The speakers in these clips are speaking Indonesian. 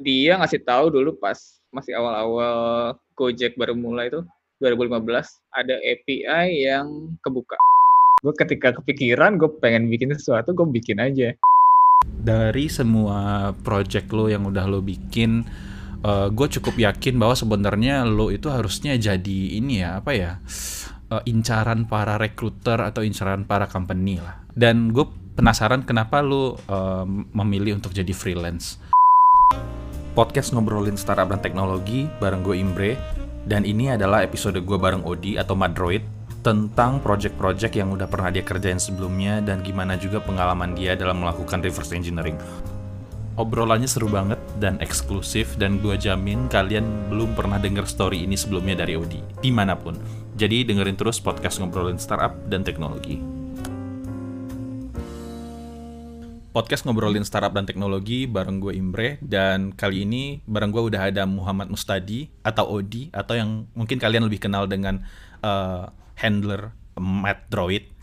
dia ngasih tahu dulu pas masih awal-awal Gojek baru mulai itu 2015 ada API yang kebuka. Gue ketika kepikiran gue pengen bikin sesuatu gue bikin aja. Dari semua project lo yang udah lo bikin, uh, gue cukup yakin bahwa sebenarnya lo itu harusnya jadi ini ya apa ya uh, incaran para recruiter atau incaran para company lah. Dan gue penasaran kenapa lo uh, memilih untuk jadi freelance. Podcast ngobrolin startup dan teknologi bareng gue Imbre dan ini adalah episode gue bareng Odi atau Madroid tentang project-project yang udah pernah dia kerjain sebelumnya dan gimana juga pengalaman dia dalam melakukan reverse engineering. Obrolannya seru banget dan eksklusif dan gue jamin kalian belum pernah denger story ini sebelumnya dari Odi, di mana pun. Jadi dengerin terus podcast ngobrolin startup dan teknologi. Podcast ngobrolin startup dan teknologi bareng gue Imbre dan kali ini bareng gue udah ada Muhammad Mustadi atau Odi atau yang mungkin kalian lebih kenal dengan uh, handler Matt Droid.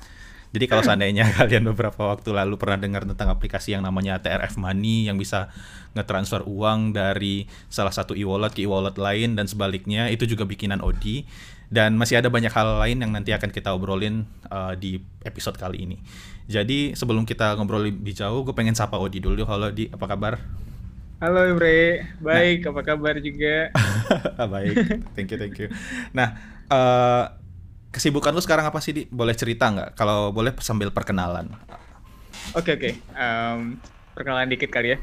Jadi kalau seandainya kalian beberapa waktu lalu pernah dengar tentang aplikasi yang namanya TRF Money yang bisa ngetransfer uang dari salah satu e-wallet ke e-wallet lain dan sebaliknya, itu juga bikinan Odi. Dan masih ada banyak hal lain yang nanti akan kita obrolin uh, di episode kali ini. Jadi sebelum kita ngobrol lebih jauh, gue pengen sapa Odi dulu. Halo Odi, apa kabar? Halo Imre, baik. Nah. Apa kabar juga? baik, thank you, thank you. Nah, uh, kesibukan lu sekarang apa sih di? Boleh cerita nggak? Kalau boleh sambil perkenalan. Oke okay, oke. Okay. um, perkenalan dikit kali ya.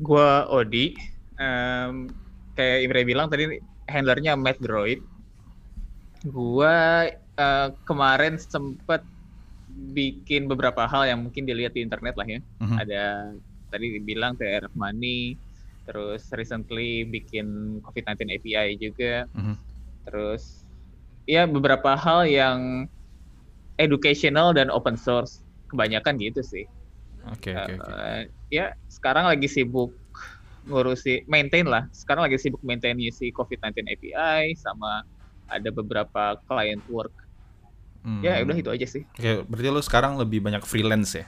Gua Odi. Um, kayak Imre bilang tadi handlernya Matt Droid. Gua uh, kemarin sempet bikin beberapa hal yang mungkin dilihat di internet lah ya. Uh-huh. ada tadi dibilang TRF Money terus recently bikin COVID-19 API juga. Uh-huh. terus ya beberapa hal yang educational dan open source kebanyakan gitu sih. Oke okay, oke. Okay, okay. uh, ya sekarang lagi sibuk ngurusi maintain lah. Sekarang lagi sibuk maintain si COVID-19 API sama ada beberapa client work. Hmm. Ya udah itu aja sih. Oke, okay, berarti lo sekarang lebih banyak freelance ya?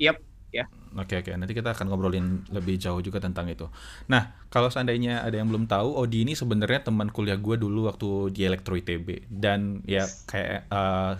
Yap, ya. Oke oke, nanti kita akan ngobrolin lebih jauh juga tentang itu. Nah, kalau seandainya ada yang belum tahu, Odi ini sebenarnya teman kuliah gue dulu waktu di Elektro ITB dan ya kayak uh,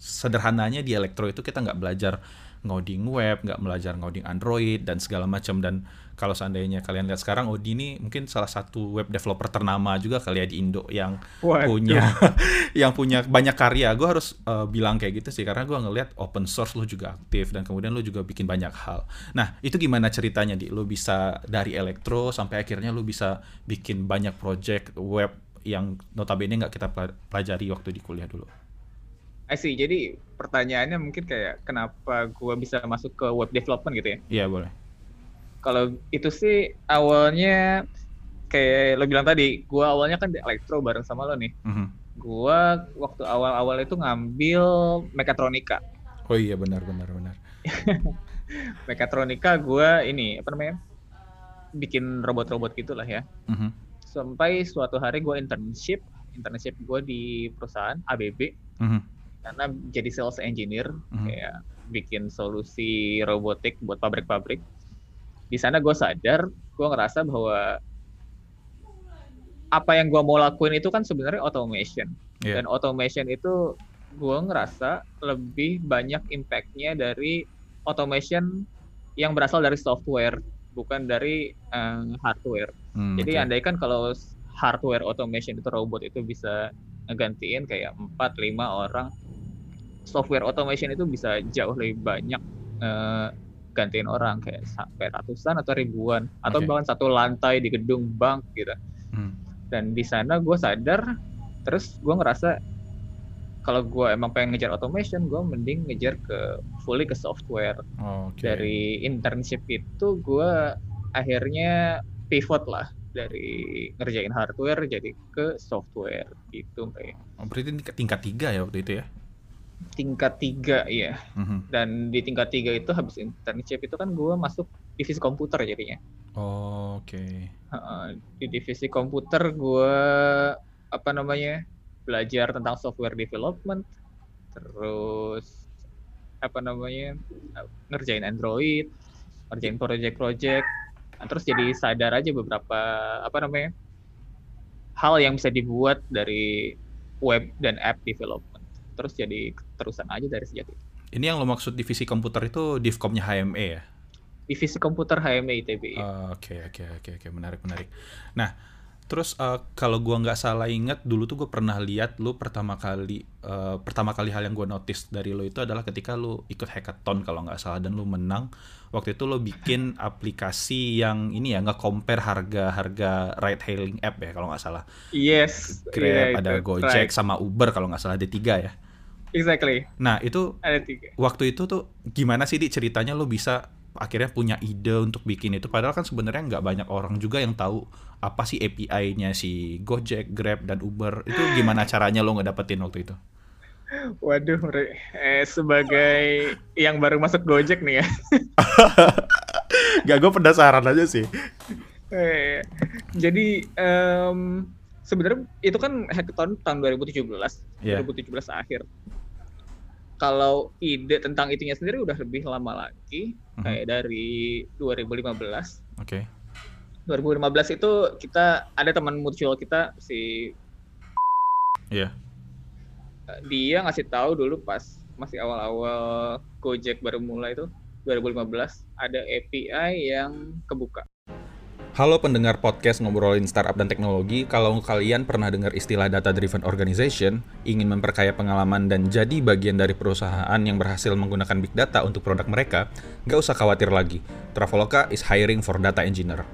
sederhananya di Elektro itu kita nggak belajar ngoding web, nggak belajar ngoding Android dan segala macam dan kalau seandainya kalian lihat sekarang Odi ini mungkin salah satu web developer ternama juga kali ya di Indo yang What? punya yang punya banyak karya. Gue harus uh, bilang kayak gitu sih karena gue ngelihat open source lo juga aktif dan kemudian lo juga bikin banyak hal. Nah itu gimana ceritanya di lo bisa dari elektro sampai akhirnya lo bisa bikin banyak project web yang notabene nggak kita pelajari waktu di kuliah dulu. I see. Jadi pertanyaannya mungkin kayak kenapa gue bisa masuk ke web development gitu ya? Iya boleh. Kalau itu sih awalnya kayak lo bilang tadi, gue awalnya kan di elektro bareng sama lo nih. Mm -hmm. Gue waktu awal-awal itu ngambil mekatronika. Oh iya benar benar benar. mekatronika gue ini apa namanya? Bikin robot-robot gitulah ya. Mm -hmm. Sampai suatu hari gue internship, internship gue di perusahaan ABB. Mm -hmm karena jadi sales engineer mm-hmm. kayak bikin solusi robotik buat pabrik-pabrik di sana gue sadar gue ngerasa bahwa apa yang gue mau lakuin itu kan sebenarnya automation yeah. dan automation itu gue ngerasa lebih banyak impactnya dari automation yang berasal dari software bukan dari um, hardware hmm, jadi okay. andaikan kalau hardware automation itu robot itu bisa ngegantiin kayak 4 5 orang software automation itu bisa jauh lebih banyak uh, gantiin orang kayak sampai ratusan atau ribuan atau okay. bahkan satu lantai di gedung bank gitu. Hmm. Dan di sana gue sadar, terus gue ngerasa kalau gue emang pengen ngejar automation, gue mending ngejar ke fully ke software. Oh, okay. Dari internship itu gue akhirnya pivot lah dari ngerjain hardware jadi ke software gitu kayak. Oh, berarti tingkat tiga ya waktu itu ya? Tingkat tiga ya mm-hmm. dan di tingkat tiga itu habis internship itu kan gue masuk divisi komputer jadinya oh, oke okay. uh, di divisi komputer gue apa namanya belajar tentang software development terus apa namanya ngerjain Android ngerjain project-project nah, terus jadi sadar aja beberapa apa namanya hal yang bisa dibuat dari web dan app development terus jadi terusan aja dari sejak itu ini yang lo maksud divisi komputer itu divkomnya HME ya divisi komputer HME ITB oke oke oke oke menarik menarik nah Terus uh, kalau gua nggak salah ingat dulu tuh gue pernah lihat lu pertama kali uh, pertama kali hal yang gue notice dari lo itu adalah ketika lu ikut hackathon kalau nggak salah dan lu menang. Waktu itu lo bikin aplikasi yang ini ya nggak compare harga-harga ride hailing app ya kalau nggak salah. Yes. Grab, yeah, ada Gojek right. sama Uber kalau nggak salah ada tiga ya. Exactly. Nah itu ada tiga. Waktu itu tuh gimana sih di ceritanya lo bisa akhirnya punya ide untuk bikin itu padahal kan sebenarnya nggak banyak orang juga yang tahu apa sih API-nya si Gojek, Grab dan Uber itu gimana caranya lo ngedapetin waktu itu? Waduh, eh, sebagai yang baru masuk Gojek nih ya. Gak, gue penasaran aja sih. Eh, jadi um, sebenarnya itu kan hackathon tahun 2017, yeah. 2017 akhir kalau ide tentang itunya sendiri udah lebih lama lagi mm-hmm. kayak dari 2015. Oke. Okay. 2015 itu kita ada teman mutual kita si Iya. Yeah. Dia ngasih tahu dulu pas masih awal-awal Gojek baru mulai itu 2015 ada API yang kebuka. Halo pendengar podcast ngobrolin startup dan teknologi, kalau kalian pernah dengar istilah data driven organization, ingin memperkaya pengalaman dan jadi bagian dari perusahaan yang berhasil menggunakan big data untuk produk mereka, nggak usah khawatir lagi. Traveloka is hiring for data engineer.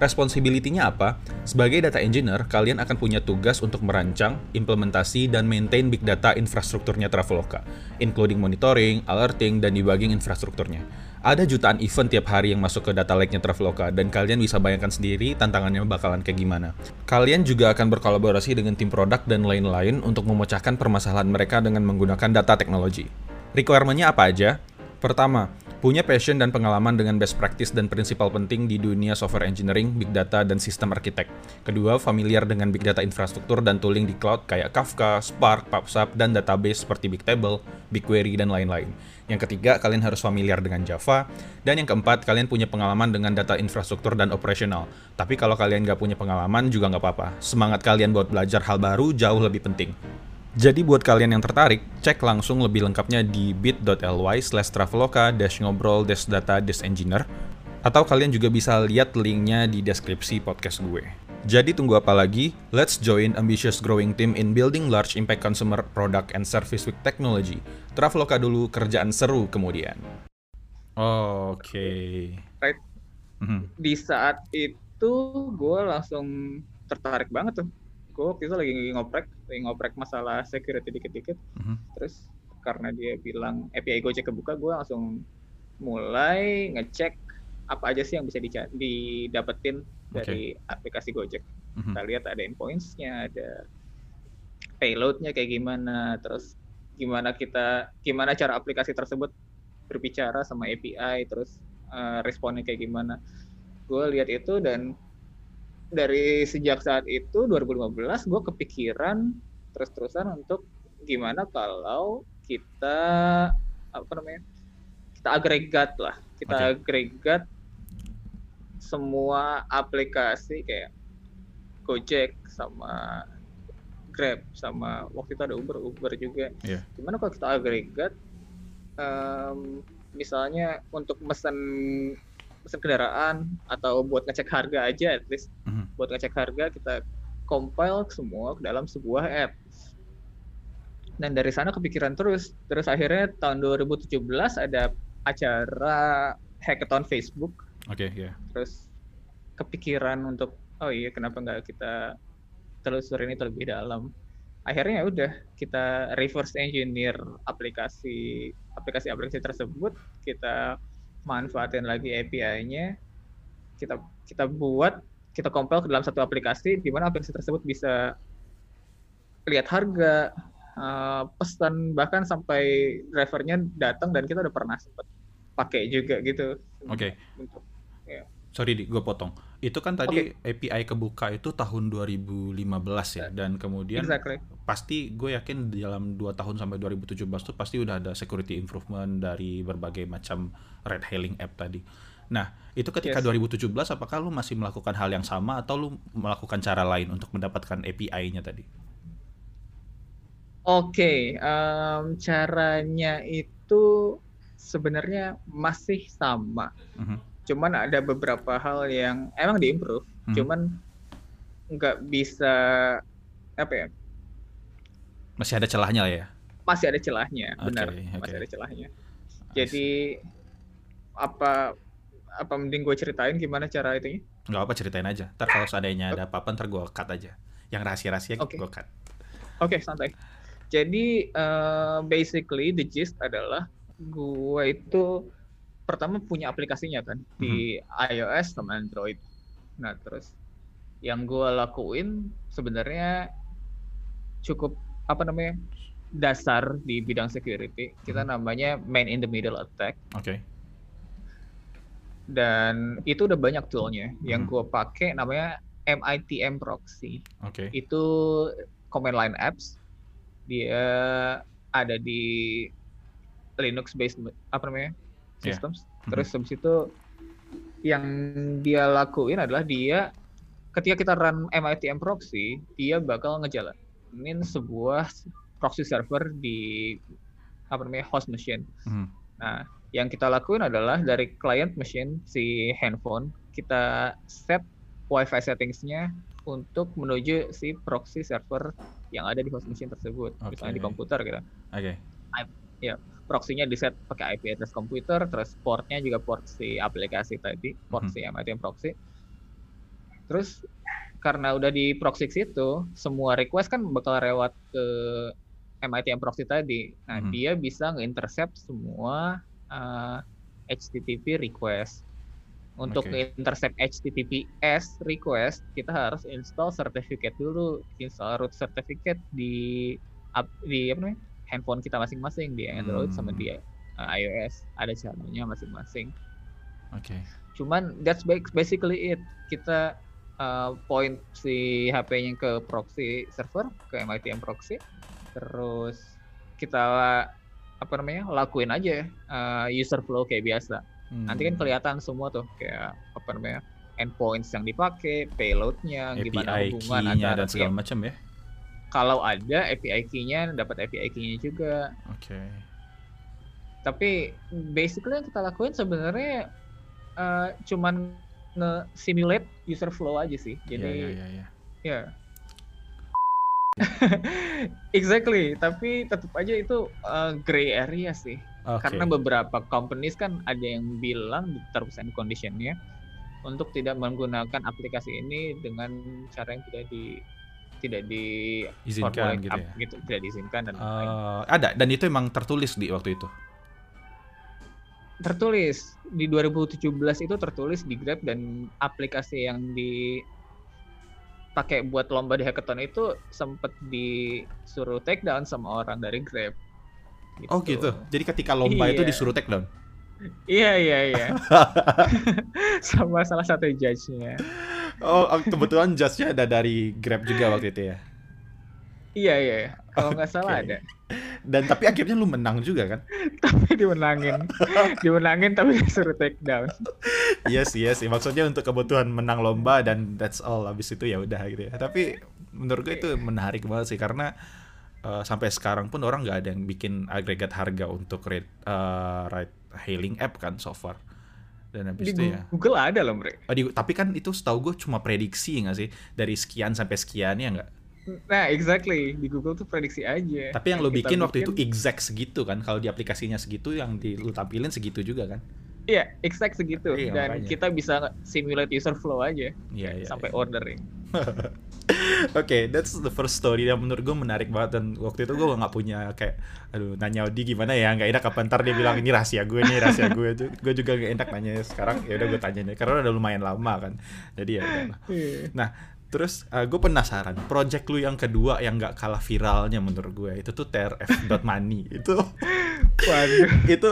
Responsibility-nya apa? Sebagai data engineer, kalian akan punya tugas untuk merancang, implementasi, dan maintain big data infrastrukturnya Traveloka, including monitoring, alerting, dan debugging infrastrukturnya. Ada jutaan event tiap hari yang masuk ke data lake-nya Traveloka dan kalian bisa bayangkan sendiri tantangannya bakalan kayak gimana. Kalian juga akan berkolaborasi dengan tim produk dan lain-lain untuk memecahkan permasalahan mereka dengan menggunakan data teknologi. Requirement-nya apa aja? Pertama, punya passion dan pengalaman dengan best practice dan prinsipal penting di dunia software engineering, big data, dan sistem arsitek. Kedua, familiar dengan big data infrastruktur dan tooling di cloud kayak Kafka, Spark, PubSub, dan database seperti Bigtable, BigQuery, dan lain-lain. Yang ketiga, kalian harus familiar dengan Java. Dan yang keempat, kalian punya pengalaman dengan data infrastruktur dan operasional. Tapi kalau kalian nggak punya pengalaman juga nggak apa-apa. Semangat kalian buat belajar hal baru jauh lebih penting. Jadi buat kalian yang tertarik, cek langsung lebih lengkapnya di bit.ly slash traveloka dash ngobrol dash data dash engineer atau kalian juga bisa lihat linknya di deskripsi podcast gue. Jadi tunggu apa lagi? Let's join ambitious growing team in building large impact consumer product and service with technology. Traveloka dulu, kerjaan seru kemudian. Oke. Okay. Right. Mm -hmm. Di saat itu gue langsung tertarik banget tuh gue waktu itu lagi ngoprek lagi ngoprek masalah security dikit-dikit mm-hmm. terus karena dia bilang API Gojek kebuka gue langsung mulai ngecek apa aja sih yang bisa didapetin dari okay. aplikasi Gojek mm-hmm. kita lihat ada endpoints-nya ada payload-nya kayak gimana terus gimana kita gimana cara aplikasi tersebut berbicara sama API terus uh, responnya kayak gimana gue lihat itu dan dari sejak saat itu 2015 gue kepikiran terus-terusan untuk gimana kalau kita apa namanya kita agregat lah kita okay. agregat semua aplikasi kayak Gojek sama Grab sama waktu itu ada Uber Uber juga yeah. gimana kalau kita agregat um, misalnya untuk mesen pesan kendaraan atau buat ngecek harga aja at least mm-hmm. buat ngecek harga kita compile semua ke dalam sebuah app dan dari sana kepikiran terus terus akhirnya tahun 2017 ada acara hackathon Facebook oke okay, ya yeah. terus kepikiran untuk oh iya kenapa nggak kita telusuri ini terlebih dalam akhirnya ya udah kita reverse engineer aplikasi aplikasi aplikasi tersebut kita manfaatin lagi API-nya kita kita buat kita compile ke dalam satu aplikasi di mana aplikasi tersebut bisa lihat harga uh, pesan bahkan sampai drivernya datang dan kita udah pernah sempat pakai juga gitu oke okay. ya sorry di gue potong itu kan tadi okay. API kebuka itu tahun 2015 ya dan kemudian exactly. pasti gue yakin dalam 2 tahun sampai 2017 tuh pasti udah ada security improvement dari berbagai macam red hailing app tadi Nah, itu ketika yes. 2017 apakah lu masih melakukan hal yang sama atau lu melakukan cara lain untuk mendapatkan API-nya tadi? Oke, okay, um, caranya itu sebenarnya masih sama. Uh mhm. Cuman ada beberapa hal yang emang diimprove. -huh. cuman nggak bisa apa ya? Masih ada celahnya lah ya. Masih ada celahnya, benar. Okay. Masih ada celahnya. Jadi apa apa mending gue ceritain gimana cara itu? Nggak apa ceritain aja. Ntar kalau seandainya ada apa-apa ntar gue cut aja. Yang rahasia-rahasia okay. gue cut. Oke okay, santai. Jadi uh, basically the gist adalah gue itu pertama punya aplikasinya kan mm-hmm. di mhm. iOS sama Android. Nah terus yang gue lakuin sebenarnya cukup apa namanya dasar di bidang security. Kita mm-hmm. namanya man in the middle attack. Oke. Okay. Dan itu udah banyak toolnya. Yang mm-hmm. gue pakai namanya MITM proxy. Oke. Okay. Itu command line apps dia ada di Linux based apa namanya. Systems. Yeah. Terus habis itu yang dia lakuin adalah dia ketika kita run MITM proxy, dia bakal ngejalanin sebuah proxy server di apa namanya host machine. Mm. Nah, yang kita lakuin adalah dari client machine si handphone kita set WiFi settingsnya untuk menuju si proxy server yang ada di host machine tersebut, okay. misalnya di komputer gitu. Oke. Okay. Ya, proxy-nya di set pakai IP address komputer, terus portnya juga port si aplikasi tadi, port mm -hmm. si MITM proxy. Terus karena udah di proxy situ, semua request kan bakal lewat ke MITM proxy tadi. Nah, mm -hmm. dia bisa nge-intercept semua uh, eh, HTTP request. Untuk okay. intercept HTTPS request, kita harus install certificate dulu, install root certificate di di apa namanya? Handphone kita masing-masing di Android hmm. sama di uh, iOS. Ada caranya masing-masing. Oke. Okay. Cuman that's basically it. Kita uh, point si HP-nya ke proxy server, ke MITM proxy. Terus kita apa namanya? lakuin aja uh, user flow kayak biasa Hmm. Nanti kan kelihatan semua tuh kayak apa namanya endpoints yang dipakai, payloadnya, API gimana hubungan antara dan segala macam ya. Kalau ada API key-nya, dapat API key-nya juga. Oke. Okay. Tapi basically yang kita lakuin sebenarnya uh, cuman nge-simulate user flow aja sih. Jadi yeah, yeah, yeah, yeah. ya. exactly, tapi tetap aja itu uh, gray area sih. Okay. Karena beberapa companies kan ada yang bilang di terms and conditionnya untuk tidak menggunakan aplikasi ini dengan cara yang tidak di tidak di izinkan gitu, ya? gitu tidak diizinkan dan uh, ada dan itu emang tertulis di waktu itu tertulis di 2017 itu tertulis di Grab dan aplikasi yang di pakai buat lomba di hackathon itu sempat disuruh take down sama orang dari Grab Gitu. Oh gitu. Jadi ketika lomba iya. itu disuruh take down. Iya iya iya. Sama salah satu judge-nya. Oh, oh kebetulan judge-nya ada dari Grab juga waktu itu ya. Iya iya. Kalau nggak okay. salah ada. Dan tapi akhirnya lu menang juga kan? tapi dimenangin. dimenangin tapi disuruh take down. Iya yes, iya yes, sih. Maksudnya untuk kebutuhan menang lomba dan that's all. Habis itu ya udah gitu ya. Tapi menurut gue itu menarik banget sih karena uh, sampai sekarang pun orang nggak ada yang bikin agregat harga untuk rate, uh, ride hailing app kan so far dan habis di itu ya Google ada loh mereka oh, di, tapi kan itu setahu gue cuma prediksi nggak sih dari sekian sampai sekian ya nggak Nah, exactly di Google tuh prediksi aja. Tapi yang lo bikin, bikin waktu itu exact segitu kan? Kalau di aplikasinya segitu, yang di lu tampilin segitu juga kan? Iya, exact segitu. Iya, Dan makanya. kita bisa simulate user flow aja. Iya, iya. Sampai iya. ordering. Oke, okay, that's the first story yang menurut gue menarik banget dan waktu itu gue nggak punya kayak, aduh nanya Odi gimana ya nggak enak apa ntar dia bilang ini rahasia gue nih rahasia gue tuh gue juga gak enak nanya sekarang ya udah gue tanya nih karena udah lumayan lama kan jadi ya udah. Iya. Nah Terus uh, gue penasaran, project lu yang kedua yang gak kalah viralnya menurut gue itu tuh trf.money itu Waduh. itu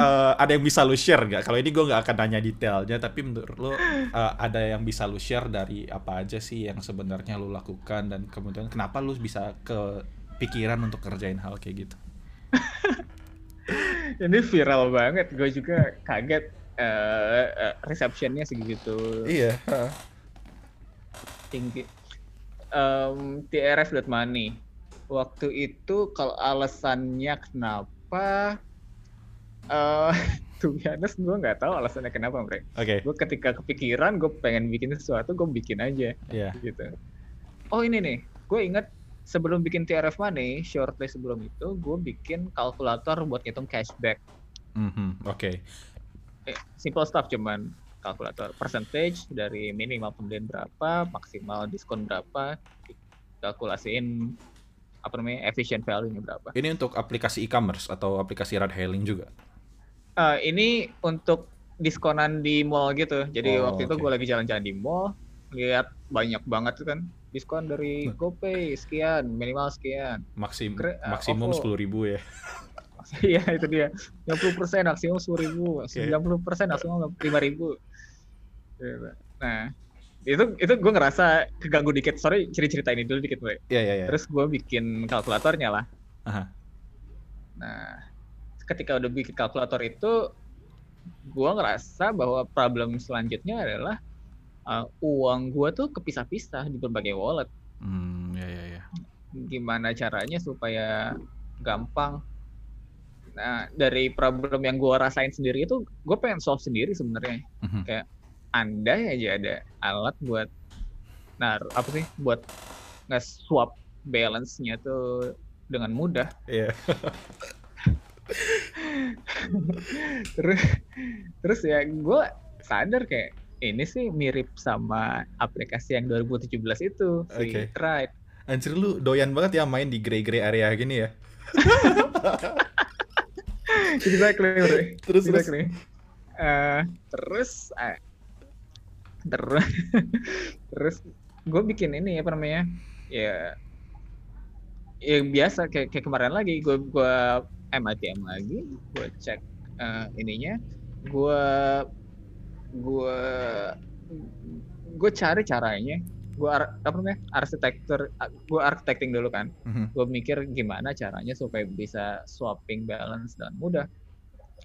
uh, ada yang bisa lu share gak? Kalau ini gue gak akan nanya detailnya, tapi menurut lu uh, ada yang bisa lu share dari apa aja sih yang sebenarnya lu lakukan dan kemudian kenapa lu bisa kepikiran untuk kerjain hal kayak gitu? ini viral banget, gue juga kaget uh, uh, receptionnya segitu iya tinggi um, TRF.money waktu itu kalau alasannya kenapa uh, to be honest gue nggak tahu alasannya kenapa mereka. Oke. Okay. Gue ketika kepikiran gue pengen bikin sesuatu gue bikin aja. Iya. Yeah. Gitu. Oh ini nih, gue inget sebelum bikin TRF Money, shortlist sebelum itu gue bikin kalkulator buat ngitung cashback. Mm -hmm. Oke. Okay. Eh, simple stuff cuman kalkulator percentage dari minimal pembelian berapa, maksimal diskon berapa, kalkulasiin apa namanya efficient value-nya berapa. Ini untuk aplikasi e-commerce atau aplikasi ride hailing juga? Uh, ini untuk diskonan di mall gitu. Jadi oh, waktu okay. itu gue lagi jalan-jalan di mall, lihat banyak banget kan diskon dari GoPay sekian, minimal sekian. Maksim, Kre uh, maksimum sepuluh ribu ya. Iya itu dia. 50 persen maksimum sepuluh ribu, sembilan puluh persen maksimum lima ribu. Nah itu itu gue ngerasa keganggu dikit. Sorry cerita-cerita ini dulu dikit. Iya iya iya. Terus gue bikin kalkulatornya lah. Aha. Nah ketika udah bikin kalkulator itu gue ngerasa bahwa problem selanjutnya adalah uh, uang gue tuh kepisah-pisah di berbagai wallet. Hmm, ya ya ya. Gimana caranya supaya gampang? Nah dari problem yang gue rasain sendiri itu gue pengen solve sendiri sebenarnya. Mm-hmm. Kayak andai aja ada alat buat nah apa sih buat nggak swap balance-nya tuh dengan mudah. Iya. Yeah. terus terus ya gue sadar kayak ini sih mirip sama aplikasi yang 2017 itu si okay. Tride. Anjir lu doyan banget ya main di grey-grey area gini ya. exactly. Terus exactly. Uh, terus uh, terus terus gue bikin ini apa namanya ya ya biasa kayak, kayak kemarin lagi gue gue MATM lagi gue cek uh, ininya gue gue gue cari caranya gue apa namanya arsitektur gue architecting dulu kan mm-hmm. gue mikir gimana caranya supaya bisa swapping balance dan mudah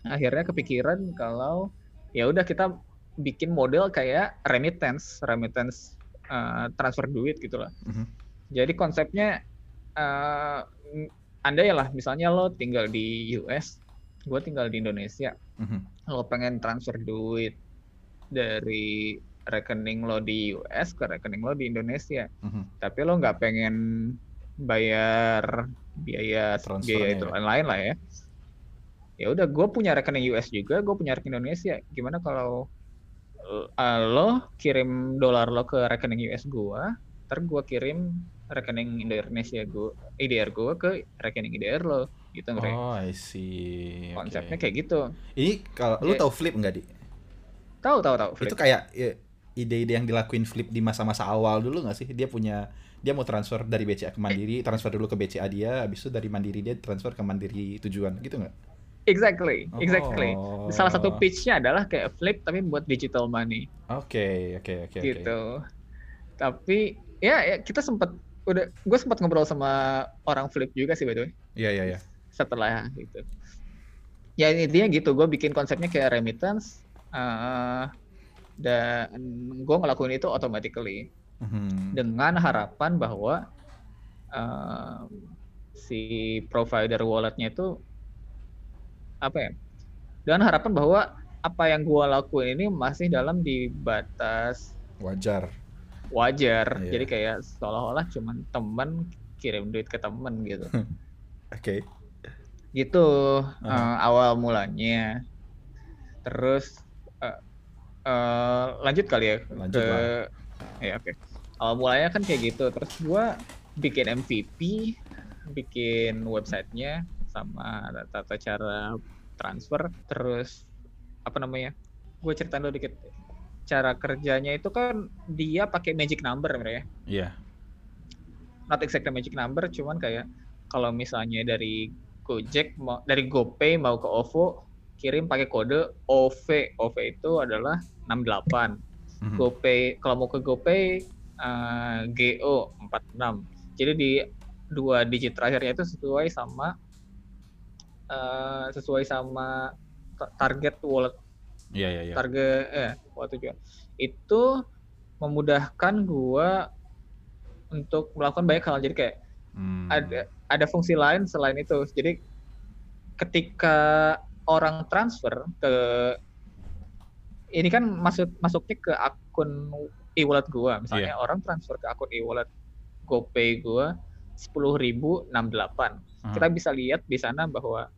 akhirnya kepikiran kalau ya udah kita bikin model kayak remittance remittance uh, transfer duit gitulah mm-hmm. jadi konsepnya uh, anda ya lah misalnya lo tinggal di US gue tinggal di Indonesia mm-hmm. lo pengen transfer duit dari rekening lo di US ke rekening lo di Indonesia mm-hmm. tapi lo nggak pengen bayar biaya biaya itu ya. lain-lain lah ya ya udah gue punya rekening US juga gue punya rekening Indonesia gimana kalau uh, lo kirim dolar lo ke rekening US gue ter gue kirim rekening Indonesia gue IDR gue ke rekening IDR lo gitu ngerti oh I see. Konsepnya kayak gitu. Ini kalau lu tahu flip nggak di? Tahu tahu tahu itu kayak ya, ide-ide yang dilakuin flip di masa-masa awal dulu nggak sih? Dia punya dia mau transfer dari BCA ke Mandiri transfer dulu ke BCA dia habis itu dari Mandiri dia transfer ke Mandiri tujuan gitu nggak Exactly, exactly. Oh. Salah satu pitch-nya adalah kayak flip tapi buat digital money. Oke, okay, oke, okay, oke. Okay, gitu. Okay. Tapi ya, ya kita sempat udah gue sempat ngobrol sama orang flip juga sih by the way. Iya iya iya. Setelah gitu. Ya intinya gitu, gue bikin konsepnya kayak remittance uh, dan gue ngelakuin itu automatically mm-hmm. dengan harapan bahwa uh, si provider walletnya itu apa ya? Dengan harapan bahwa apa yang gue lakuin ini masih dalam di batas wajar wajar yeah. jadi kayak seolah-olah cuman teman kirim duit ke temen gitu oke okay. gitu uh-huh. uh, awal mulanya terus uh, uh, lanjut kali ya lanjut ke lah. ya oke okay. awal mulanya kan kayak gitu terus gua bikin MVP bikin websitenya sama tata cara transfer terus apa namanya gue ceritain dulu dikit cara kerjanya itu kan dia pakai magic number ya. Iya. Yeah. Not exactly magic number, cuman kayak kalau misalnya dari Gojek mau dari GoPay mau ke OVO kirim pakai kode OV. OV itu adalah 68. Mm-hmm. GoPay kalau mau ke GoPay uh, GO 46. Jadi di dua digit terakhirnya itu sesuai sama uh, sesuai sama target wallet Iya iya iya. Target eh buat tujuan. Itu memudahkan gua untuk melakukan banyak hal. Jadi kayak hmm. ada ada fungsi lain selain itu. Jadi ketika orang transfer ke ini kan masuk masuknya ke akun e-wallet gua misalnya yeah. orang transfer ke akun e-wallet GoPay gua sepuluh ribu enam delapan hmm. kita bisa lihat di sana bahwa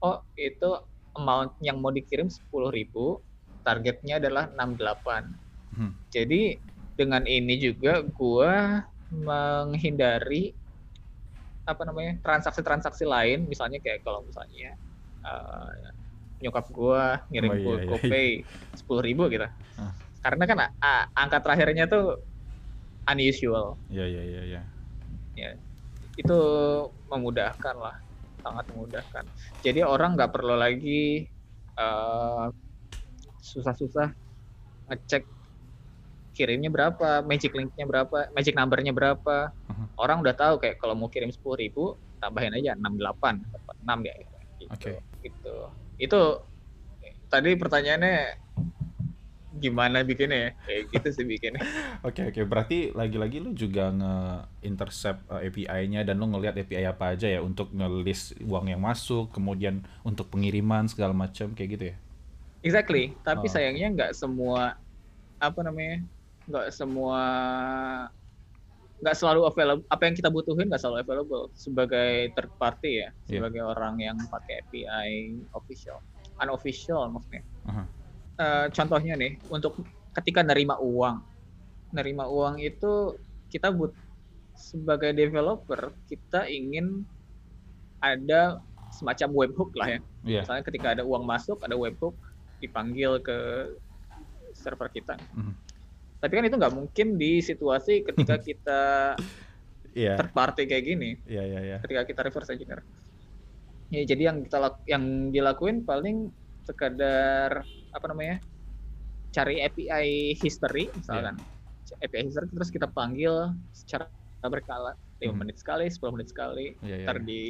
oh itu amount yang mau dikirim sepuluh ribu targetnya adalah enam delapan hmm. jadi dengan ini juga gua menghindari apa namanya transaksi-transaksi lain misalnya kayak kalau misalnya uh, nyokap gua ngirim oh, iya, iya. GoPay sepuluh ribu gitu. Uh. Karena kan uh, angka terakhirnya tuh unusual. Iya iya iya. iya. Ya, itu memudahkan lah, sangat memudahkan. Jadi orang nggak perlu lagi uh, susah-susah ngecek kirimnya berapa, magic linknya berapa, magic numbernya berapa. Uh-huh. Orang udah tahu kayak kalau mau kirim sepuluh ribu tambahin aja enam delapan, enam ya. Gitu. Oke. Okay. Gitu itu tadi pertanyaannya gimana bikinnya ya kayak gitu sih bikinnya oke okay, oke okay. berarti lagi-lagi lu juga nge-intercept uh, API-nya dan lu ngelihat API apa aja ya untuk nge-list uang yang masuk kemudian untuk pengiriman segala macam kayak gitu ya exactly tapi oh. sayangnya nggak semua apa namanya nggak semua nggak selalu available apa yang kita butuhin nggak selalu available sebagai third party ya yeah. sebagai orang yang pakai API official unofficial maksudnya uh-huh. Uh, contohnya nih untuk ketika nerima uang nerima uang itu kita but sebagai developer kita ingin ada semacam webhook lah ya yeah. misalnya ketika ada uang masuk ada webhook dipanggil ke server kita uh-huh tapi kan itu nggak mungkin di situasi ketika kita yeah. third party kayak gini. Yeah, yeah, yeah. Ketika kita reverse engineer. Ya jadi yang kita yang dilakuin paling sekadar apa namanya? cari API history misalkan. Yeah. API history terus kita panggil secara berkala 5 hmm. menit sekali, 10 menit sekali, yeah, yeah, ntar yeah. di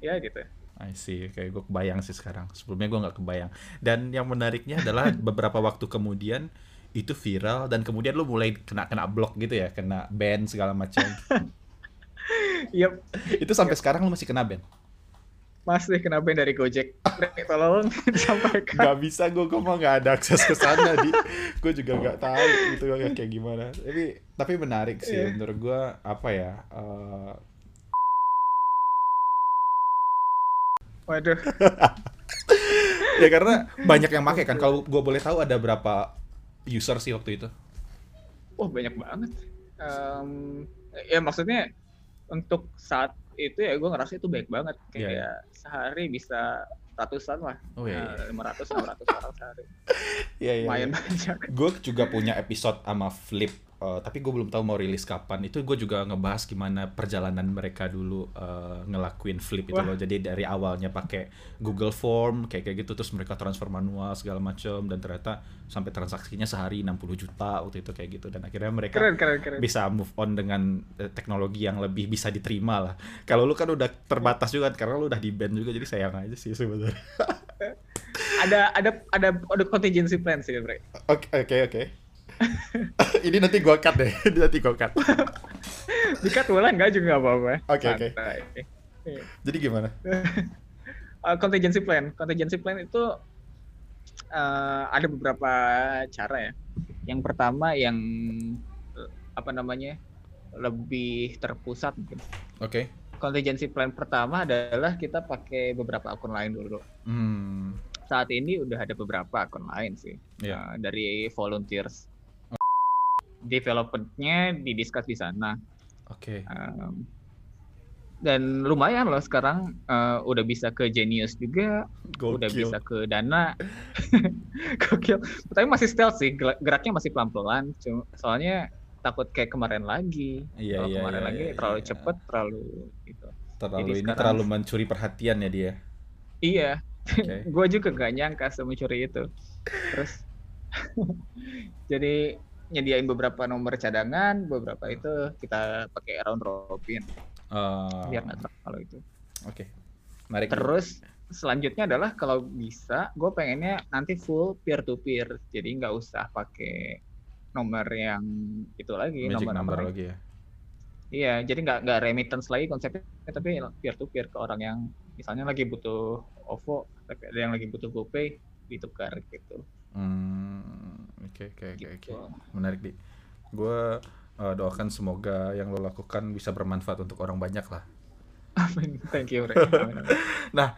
ya gitu. I see, kayak gue kebayang sih sekarang. Sebelumnya gue nggak kebayang. Dan yang menariknya adalah beberapa waktu kemudian itu viral dan kemudian lu mulai kena kena blok gitu ya kena ban segala macam yep. itu sampai yep. sekarang lu masih kena ban masih kena ban dari Gojek tolong sampaikan nggak bisa gue gue mau nggak ada akses ke sana di gue juga nggak tahu itu kayak gimana tapi tapi menarik sih yeah. menurut gue apa ya uh... waduh ya karena banyak yang pakai kan kalau gue boleh tahu ada berapa user sih waktu itu? Wah banyak banget. Um, ya maksudnya untuk saat itu ya gue ngerasa itu baik banget kayak yeah. Iya. sehari bisa ratusan lah oh, iya, iya. lima ratus enam ratus orang sehari yeah, yeah, lumayan yeah. banyak gue juga punya episode sama Flip uh, tapi gue belum tahu mau rilis kapan itu gue juga ngebahas gimana perjalanan mereka dulu uh, ngelakuin flip itu loh jadi dari awalnya pakai Google Form kayak kayak gitu terus mereka transfer manual segala macam dan ternyata sampai transaksinya sehari 60 juta waktu itu kayak gitu dan akhirnya mereka keren, keren, keren. bisa move on dengan uh, teknologi yang lebih bisa diterima lah kalau lu kan udah terbatas juga karena lu udah di band juga jadi sayang aja sih sebenarnya ada ada ada ada contingency plan sih, Bre. Oke oke oke. ini nanti gua cut deh. Ini nanti gua cut. Di cut boleh enggak juga apa-apa. Oke oke. Jadi gimana? uh, contingency plan. Contingency plan itu uh, ada beberapa cara ya. Yang pertama yang apa namanya? lebih terpusat mungkin. Oke. Okay. Contingency plan pertama adalah kita pakai beberapa akun lain dulu. Hmm. Saat ini udah ada beberapa akun lain sih. Yeah. Uh, dari volunteers developmentnya didiskus di sana. Oke. Okay. Um, dan lumayan loh sekarang uh, udah bisa ke Genius juga, Gokil. udah bisa ke Dana. Gokil. Tapi masih stealth sih, geraknya masih pelan-pelan. Soalnya takut kayak kemarin lagi. Iya, Kalau iya, kemarin iya, lagi iya, terlalu iya. cepet, terlalu gitu. Terlalu Jadi ini sekarang, terlalu mencuri perhatian ya dia. Iya. Okay. gue juga gak nyangka semencuri itu. Terus jadi nyediain beberapa nomor cadangan, beberapa itu kita pakai round robin. Uh, biar nggak kalau itu. Oke. Okay. Mari Terus selanjutnya adalah kalau bisa gue pengennya nanti full peer to peer jadi nggak usah pakai nomor yang itu lagi Magic nomor number apa lagi ya. iya jadi nggak nggak remittance lagi konsepnya tapi peer to peer ke orang yang misalnya lagi butuh OVO tapi ada yang lagi butuh GoPay ditukar gitu oke oke oke gitu. oke. Menarik di. Gue uh, doakan semoga yang lo lakukan bisa bermanfaat untuk orang banyak lah. Thank you Ray. Amin, amin. Nah,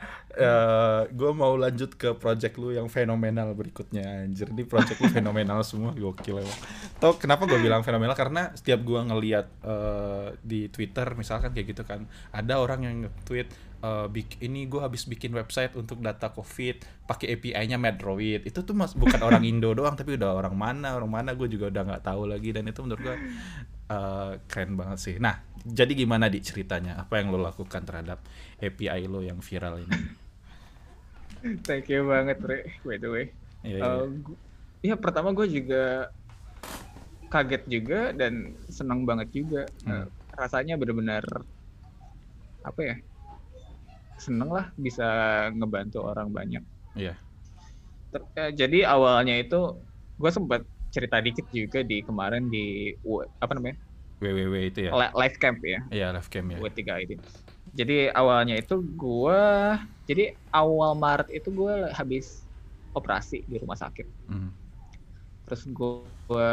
gue mau lanjut ke project lu yang fenomenal berikutnya anjir. Ini project lu fenomenal semua, gokil emang. Tau kenapa gue bilang fenomenal? Karena setiap gue ngeliat eh, di Twitter misalkan kayak gitu kan, ada orang yang nge-tweet eh, bik- ini gue habis bikin website untuk data COVID pakai API-nya Medroid. Itu tuh mas bukan orang Indo doang, tapi udah orang mana, orang mana gue juga udah nggak tahu lagi dan itu menurut gue eh, keren banget sih. Nah, jadi gimana di ceritanya? Apa yang lo lakukan terhadap API lo yang viral ini? thank you banget Ray by the way Iya, iya. Eh, gu- Iya pertama gue juga kaget juga dan senang banget juga Hmm. Eh, rasanya benar-benar apa ya seneng lah bisa ngebantu orang banyak Iya. Ter- eh, jadi awalnya itu gue sempat cerita dikit juga di kemarin di apa namanya WWW itu ya. Li- live camp ya Iya, live cam ya. W3 ini jadi awalnya itu gue jadi awal Maret itu gue habis operasi di rumah sakit Mhm. terus gue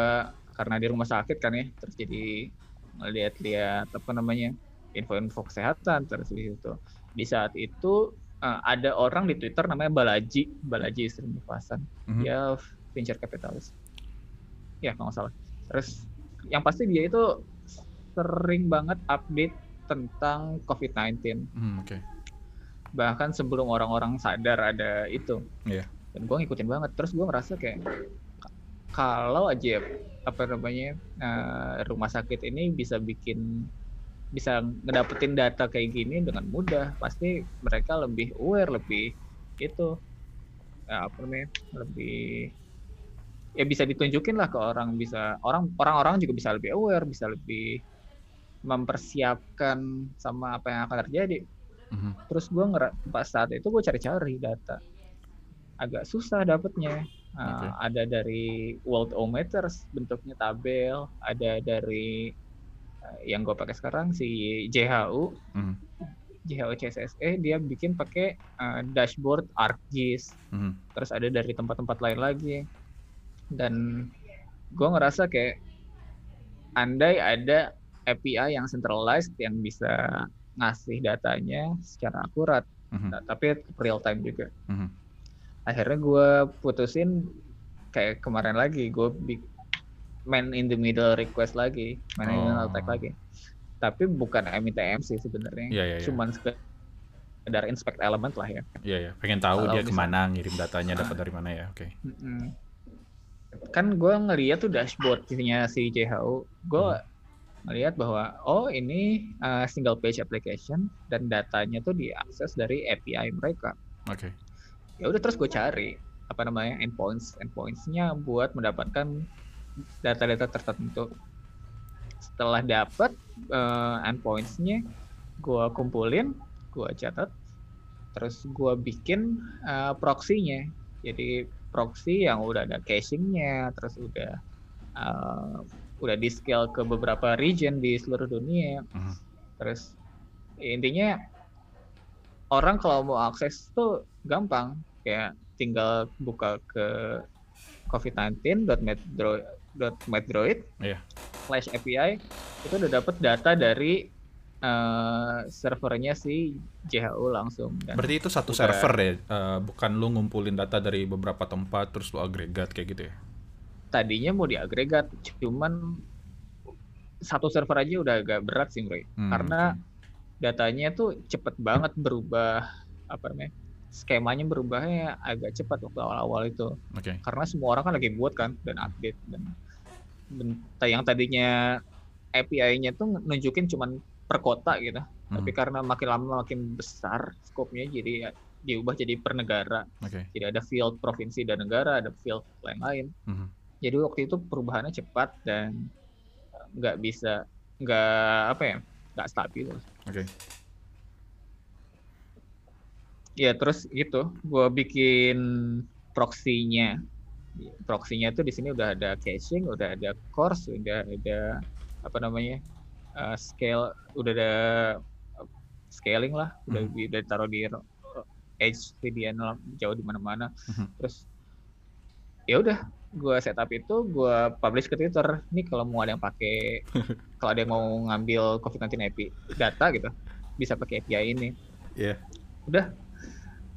karena di rumah sakit kan ya terus jadi ngeliat-liat apa namanya info-info kesehatan terus di situ di saat itu eh, ada orang di Twitter namanya Balaji Balaji Srinivasan Mhm. dia venture capitalist ya kalau nggak salah terus yang pasti dia itu sering banget update tentang COVID-19 Hmm, oke. bahkan sebelum orang-orang sadar ada itu Iya. dan gue ngikutin banget terus gue ngerasa kayak ka- kalau aja apa namanya eh, rumah sakit ini bisa bikin bisa ngedapetin data kayak gini dengan mudah pasti mereka lebih aware lebih itu ya, apa namanya lebih ya bisa ditunjukin lah ke orang bisa orang orang-orang juga bisa lebih aware bisa lebih mempersiapkan sama apa yang akan terjadi Mhm. terus gue ngera pas saat itu gue cari-cari data agak susah dapetnya Uh, Oke. ada dari World Ometers bentuknya tabel ada dari uh, yang gue pakai sekarang si JHU Mhm. JHU CSSE dia bikin pakai uh, dashboard ArcGIS Mhm. terus ada dari tempat-tempat lain lagi dan gue ngerasa kayak andai ada API yang centralized yang bisa ngasih datanya secara akurat Mhm. Nah, tapi real time juga Mhm. akhirnya gue putusin kayak kemarin lagi gue man in the middle request lagi man in the middle Oh. tag lagi tapi bukan MITM sih sebenarnya Iya, iya, iya. cuman sekedar inspect element lah ya Iya, ya. Pengen tahu Kalau dia misal- ke mana ngirim datanya dapat dari mana ya. Oke. Mm-mm. Kan gue ngeliat tuh dashboardnya si JHU gue ngeliat bahwa oh ini uh, single page application dan datanya tuh diakses dari API mereka. Oke. ya udah terus gue cari apa namanya endpoints endpointsnya buat mendapatkan data-data tertentu. Setelah dapat eh, endpointsnya gue kumpulin gue catat terus gue bikin eh, proxy-nya. Jadi proxy yang udah ada cachingnya terus udah eh, udah di scale ke beberapa region di seluruh dunia Mhm. terus intinya orang kalau mau akses tuh gampang kayak tinggal buka ke covid19.medroid Iya. slash API itu udah dapet data dari eh, servernya si JHU langsung dan Berarti itu satu udah- server ya, eh, bukan lu ngumpulin data dari beberapa tempat terus lu agregat kayak gitu ya. tadinya mau diagregat cuman satu server aja udah agak berat sih Bro. Hmm, karena datanya tuh cepet banget berubah apa namanya skemanya berubahnya agak cepat waktu awal-awal itu Oke. karena semua orang kan lagi buat kan dan update dan yang tadinya API-nya tuh nunjukin cuman per kota gitu tapi Mhm. karena makin lama makin besar skopnya jadi ya diubah jadi per negara Oke. jadi ada field provinsi dan negara ada field lain-lain Mhm. jadi waktu itu perubahannya cepat dan nggak bisa nggak apa ya nggak stabil Oke. ya terus gitu gue bikin proxy-nya proxy-nya tuh di sini udah ada caching udah ada course udah ada apa namanya uh, scale udah ada scaling lah udah hmm. udah taruh di edge VDN jauh di mana-mana hmm. terus ya udah gue setup itu gue publish ke Twitter ini kalau mau ada yang pakai kalau ada yang mau ngambil COVID-19 API data gitu bisa pakai API ini yeah. udah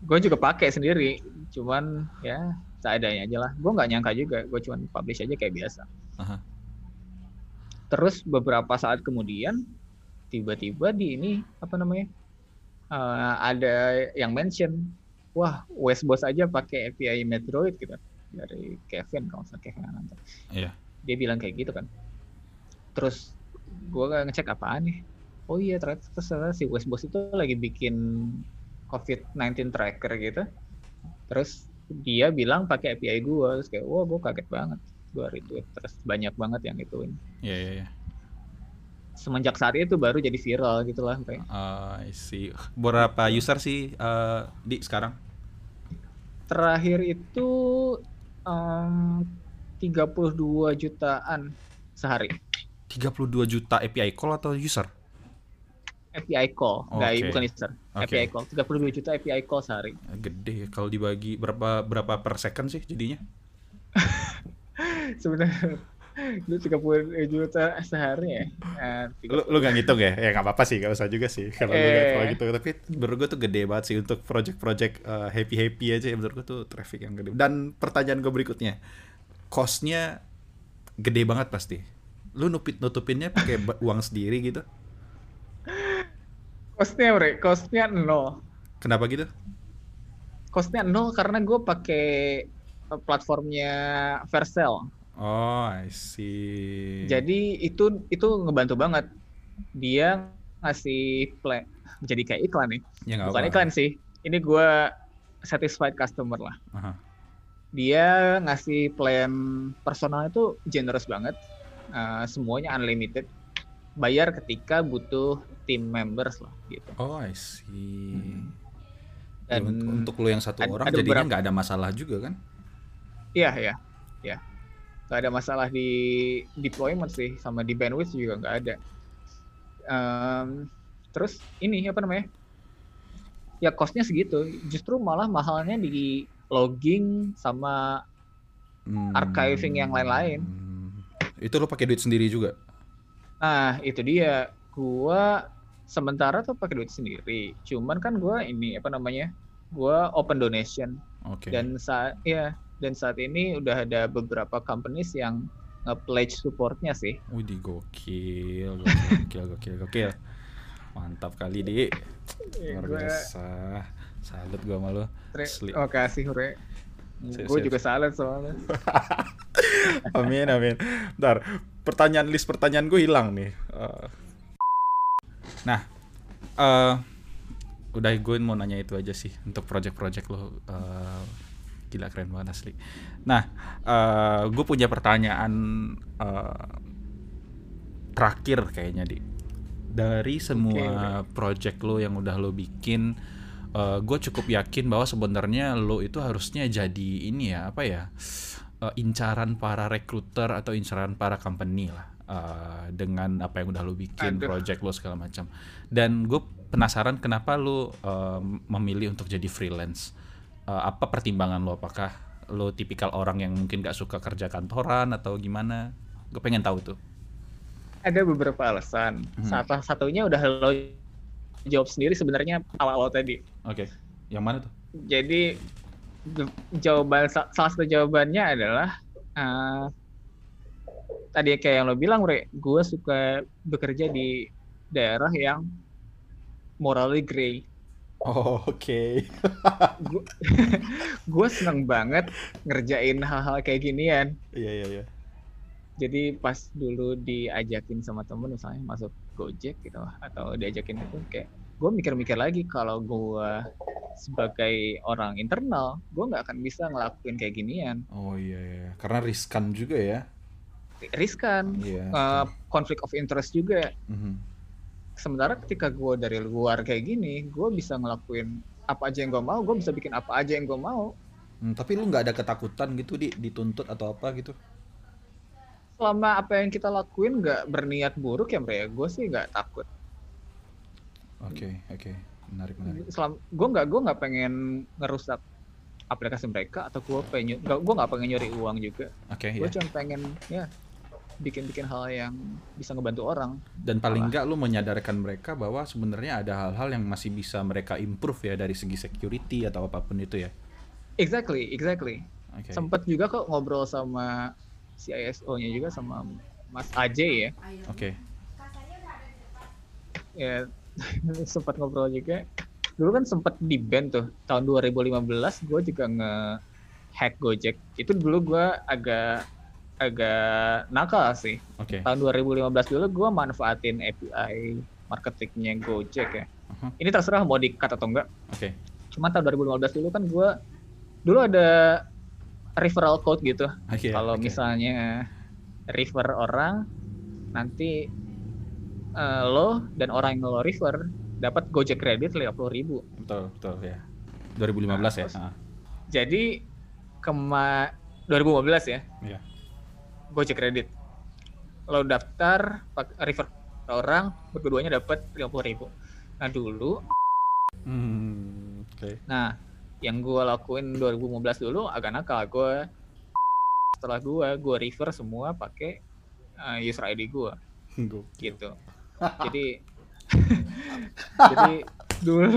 gue juga pakai sendiri cuman ya seadanya aja lah gue nggak nyangka juga gue cuman publish aja kayak biasa uh-huh. Terus beberapa saat kemudian tiba-tiba di ini apa namanya uh, ada yang mention wah Westboss aja pakai API Metroid gitu dari Kevin kalau saya Kevin Ananta. Iya. Dia bilang kayak gitu kan. Terus gue ngecek apaan nih. Oh iya ternyata ternyata si Westboss itu lagi bikin COVID-19 tracker gitu. Terus dia bilang pakai API gue terus kayak wah gue kaget banget gue retweet terus banyak banget yang ituin iya iya iya semenjak saat itu baru jadi viral gitu lah kayak uh, I see berapa user sih uh, di sekarang terakhir itu um, 32 jutaan sehari. 32 juta API call atau user? API call, okay. nggak bukan user. Okay. API call, 32 juta API call sehari. Gede ya, kalau dibagi berapa berapa per second sih jadinya? Sebenarnya lu 30 juta sehari ya. Uh, lu, lu gak ngitung ya? Ya gak apa-apa sih, gak usah juga sih kalau eh. lu gak gitu. Tapi menurut gue tuh gede banget sih untuk project-project uh, happy-happy aja ya menurut gue tuh traffic yang gede. Dan pertanyaan gue berikutnya, costnya gede banget pasti. Lu nupit nutupinnya pakai uang sendiri gitu? Costnya bre, costnya nol. Kenapa gitu? Costnya nol karena gue pakai platformnya Vercel. Oh, I see. Jadi itu itu ngebantu banget. Dia ngasih play jadi kayak iklan nih. Ya, Bukan apa. iklan sih. Ini gue satisfied customer lah. Uh-huh. Dia ngasih plan personal itu generous banget. Uh, semuanya unlimited. Bayar ketika butuh team members lah gitu. Oh, I see. Hmm. Dan ya, untuk, lo yang satu orang jadinya nggak ada masalah juga kan? Iya, iya. Iya nggak ada masalah di deployment sih sama di bandwidth juga nggak ada. Um, terus ini apa namanya? Ya costnya segitu. Justru malah mahalnya di logging sama hmm. archiving yang lain-lain. Itu lo pakai duit sendiri juga? Nah itu dia. Gua sementara tuh pakai duit sendiri. Cuman kan gua ini apa namanya? Gua open donation. Okay. dan saat ya dan saat ini udah ada beberapa companies yang nge-pledge supportnya sih. Wih, gokil, gokil, gokil, gokil. Mantap kali, Di. Iya, Luar biasa. Salut gua sama lo. Oh, kasih, Hore. Gue juga salut soalnya. amin, amin. Ntar, pertanyaan list pertanyaan gue hilang nih. Uh. Nah, uh, udah gue mau nanya itu aja sih untuk project-project lo. Uh, gila keren banget asli nah uh, eh, gue punya pertanyaan uh, terakhir kayaknya di dari semua okay. project lo yang udah lo bikin uh, eh, gue cukup yakin bahwa sebenarnya lo itu harusnya jadi ini ya apa ya uh, incaran para recruiter atau incaran para company lah uh, dengan apa yang udah lo bikin Aduh. project lo segala macam dan gue penasaran kenapa lo uh, memilih untuk jadi freelance uh, apa pertimbangan lo? Apakah lo tipikal orang yang mungkin gak suka kerja kantoran atau gimana? Gue pengen tahu tuh. Ada beberapa alasan. Hmm. salah satunya udah lo jawab sendiri sebenarnya awal-awal tadi. Oke okay. yang mana tuh? Jadi jawaban salah satu jawabannya adalah uh, tadi kayak yang lo bilang Re, gue suka bekerja di daerah yang morally grey Oh, oke. Okay. gue seneng banget ngerjain hal-hal kayak ginian. Iya, iya, iya. Jadi pas dulu diajakin sama temen misalnya masuk Gojek gitu atau diajakin itu kayak gue mikir-mikir lagi kalau gue sebagai orang internal gue nggak akan bisa ngelakuin kayak ginian. Oh iya, iya. karena riskan juga ya. Riskan, yeah, uh, konflik of interest juga. Mm -hmm sementara ketika gue dari luar kayak gini gue bisa ngelakuin apa aja yang gue mau gue bisa bikin apa aja yang gue mau. Hmm, tapi lu nggak ada ketakutan gitu di dituntut atau apa gitu? Selama apa yang kita lakuin nggak berniat buruk ya Bre. Gue sih nggak takut. Oke okay, oke. Okay. menarik menarik. Selama gue nggak gue nggak pengen ngerusak aplikasi mereka atau gue pengen gue nggak pengen nyuri uang juga. Oke okay, gue yeah. cuma pengen ya bikin-bikin hal yang bisa ngebantu orang. Dan paling enggak lu menyadarkan mereka bahwa sebenarnya ada hal-hal yang masih bisa mereka improve ya dari segi security atau apa pun itu ya. Exactly, exactly. Okay. Sempat juga kok ngobrol sama si ISO-nya juga sama Mas Aje ya. Oke. Okay. Ya sempat ngobrol juga. Dulu kan sempat di band tuh tahun 2015 gue juga nge hack Gojek. Itu dulu gue agak agak nakal sih. Okay. Tahun 2015 dulu gue manfaatin API marketingnya Gojek ya. Uh-huh. Ini terserah mau di-cut atau enggak. Oke. Okay. Cuma tahun 2015 dulu kan gue dulu ada referral code gitu. Okay, Kalau okay. misalnya refer orang nanti uh, lo dan orang yang lo refer dapat Gojek kredit 50 ribu. Betul, betul ya. 2015 nah, ya. Terus, jadi kema 2015 ya. Iya. Gojek kredit. Lo daftar refer orang, berduanya dapat puluh ribu. Nah dulu, hmm, okay. nah yang gue lakuin 2015 dulu agak nakal. Gue setelah gue, gue refer semua pakai uh, user ID gue, gitu. jadi, jadi dulu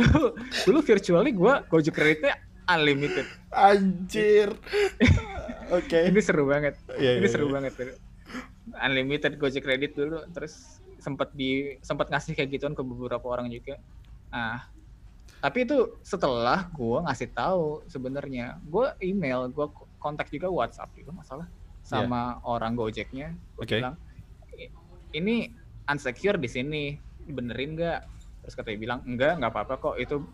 dulu virtually gue Gojek kreditnya unlimited. Anjir. Oke. Okay. Ini seru banget. Yeah, Ini yeah, seru yeah. banget. Unlimited Gojek kredit dulu, terus sempat di sempat ngasih kayak gituan ke beberapa orang juga. Nah, tapi itu setelah gue ngasih tahu sebenarnya, gue email, gue kontak juga WhatsApp juga masalah sama yeah. orang Gojeknya. Gue okay. bilang, ini unsecure di sini, benerin nggak? Terus katanya bilang, enggak, nggak apa-apa kok, itu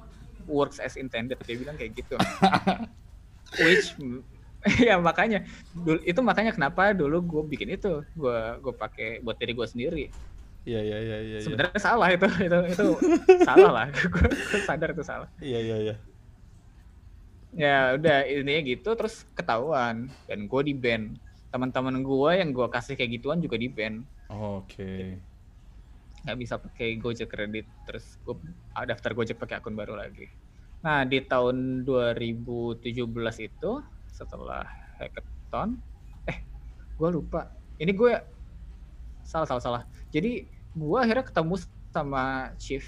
works as intended dia bilang kayak gitu which ya makanya dulu itu makanya kenapa dulu gue bikin itu gue gue pakai buat diri gue sendiri Iya iya iya iya. iya. Sebenarnya ya. salah itu itu itu salah lah. gue sadar itu salah. Iya iya iya. Ya udah intinya gitu terus ketahuan dan gue di band. Teman-teman gue yang gue kasih kayak gituan juga di band. Oh, Oke. Okay nggak bisa pakai Gojek kredit terus gue daftar Gojek pakai akun baru lagi. Nah di tahun 2017 itu setelah hackathon eh gue lupa. Ini gue salah salah salah. Jadi gue akhirnya ketemu sama chief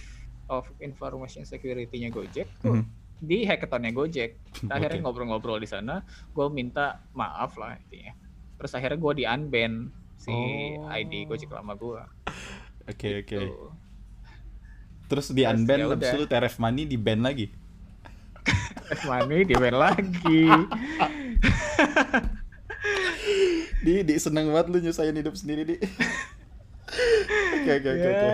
of information security-nya Gojek tuh mm -hmm. di hackathonnya Gojek. Kita akhirnya ngobrol-ngobrol di sana gue minta maaf lah intinya. Terus akhirnya gue di unban si oh. ID Gojek lama gue Oke okay, gitu. oke. Okay. Terus di unban ya habis itu Teref Money di ban lagi. Teref Money di ban lagi. di di seneng banget lu nyusahin hidup sendiri di. Oke oke oke oke.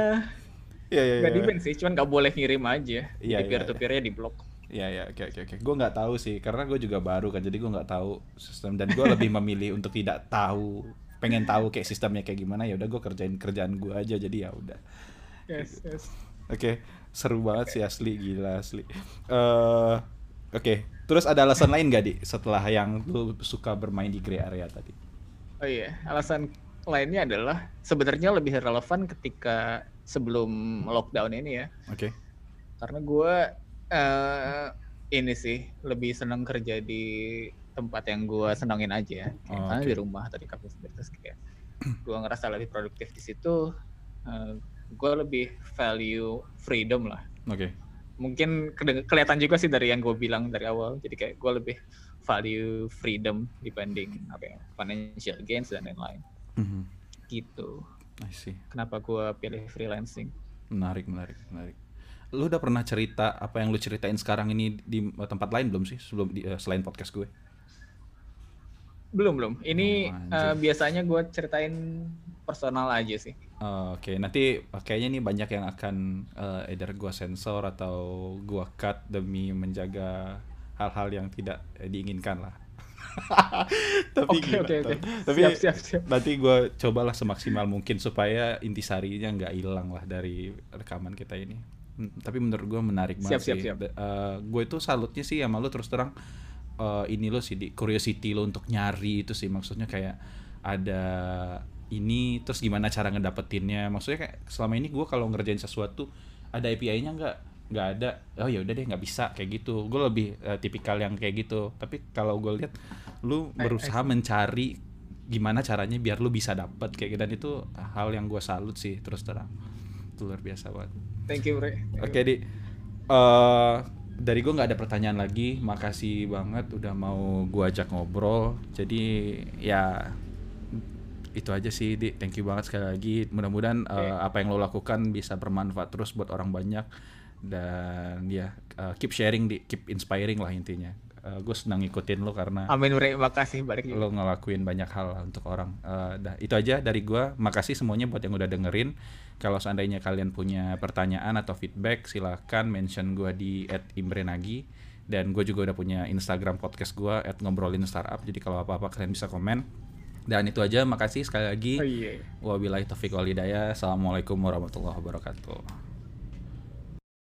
Iya iya. Gak di ban sih, cuman gak boleh ngirim aja. Iya. Di peer to peernya di blok. Iya iya oke oke oke. Gue nggak tahu sih karena gue juga baru kan jadi gue nggak tahu sistem dan gue lebih memilih untuk tidak tahu pengen tahu kayak sistemnya kayak gimana ya udah gue kerjain kerjaan gue aja jadi ya udah yes yes oke okay. seru banget sih asli gila asli uh, oke okay. terus ada alasan lain gak di setelah yang lu suka bermain di gray area tadi oh iya alasan lainnya adalah sebenarnya lebih relevan ketika sebelum lockdown ini ya oke okay. karena gue uh, ini sih lebih senang kerja di tempat yang gue senangin aja kayak oh, okay. di rumah tadi kafe terus kayak gue ngerasa lebih produktif di situ uh, eh, gue lebih value freedom lah. Oke. Okay. mungkin ke kelihatan juga sih dari yang gue bilang dari awal. Jadi kayak gue lebih value freedom dibanding apa ya financial gains dan lain-lain. Mm-hmm. gitu. I see. kenapa gue pilih freelancing? Menarik menarik menarik. Lu udah pernah cerita apa yang lu ceritain sekarang ini di tempat lain belum sih? Sebelum di, uh, selain podcast gue belum belum. Ini oh, uh, biasanya gue ceritain personal aja sih. Oh, Oke, okay. nanti kayaknya nih banyak yang akan uh, either gue sensor atau gue cut demi menjaga hal-hal yang tidak diinginkan lah. tapi oke oke oke. Tapi siap, siap, siap. nanti gue cobalah semaksimal mungkin supaya intisarinya nggak hilang lah dari rekaman kita ini. tapi menurut gue menarik banget siap, sih siap, siap. Uh, gue itu salutnya sih sama lu terus terang uh, ini lo sih di curiosity lo untuk nyari itu sih. Maksudnya kayak ada ini terus gimana cara ngedapetinnya. Maksudnya kayak selama ini gue kalau ngerjain sesuatu ada API-nya nggak? Nggak ada. Oh ya udah deh nggak bisa kayak gitu. Gue lebih uh, tipikal yang kayak gitu. Tapi kalau gue lihat lu berusaha mencari gimana caranya biar lu bisa dapet kayak gitu. Dan itu hal yang gue salut sih terus terang. Itu luar biasa banget. Thank you Bre. Oke okay, di uh, dari gue nggak ada pertanyaan lagi. Makasih banget udah mau gue ajak ngobrol. Jadi ya itu aja sih di. Thank you banget sekali lagi. Mudah-mudahan okay. uh, apa yang lo lakukan bisa bermanfaat terus buat orang banyak. Dan ya uh, keep sharing di. Keep inspiring lah intinya. Uh, gue senang ngikutin lo karena amin terima kasih balik lo ngelakuin banyak hal untuk orang. Uh, dah itu aja dari gue makasih semuanya buat yang udah dengerin kalau seandainya kalian punya pertanyaan atau feedback silahkan mention gue di @imrenagi dan gue juga udah punya Instagram podcast gue @ngobrolin startup jadi kalau apa-apa kalian bisa komen dan itu aja, makasih sekali lagi. Oh, iya. Wabillahi taufiq walhidayah. Assalamualaikum warahmatullahi wabarakatuh.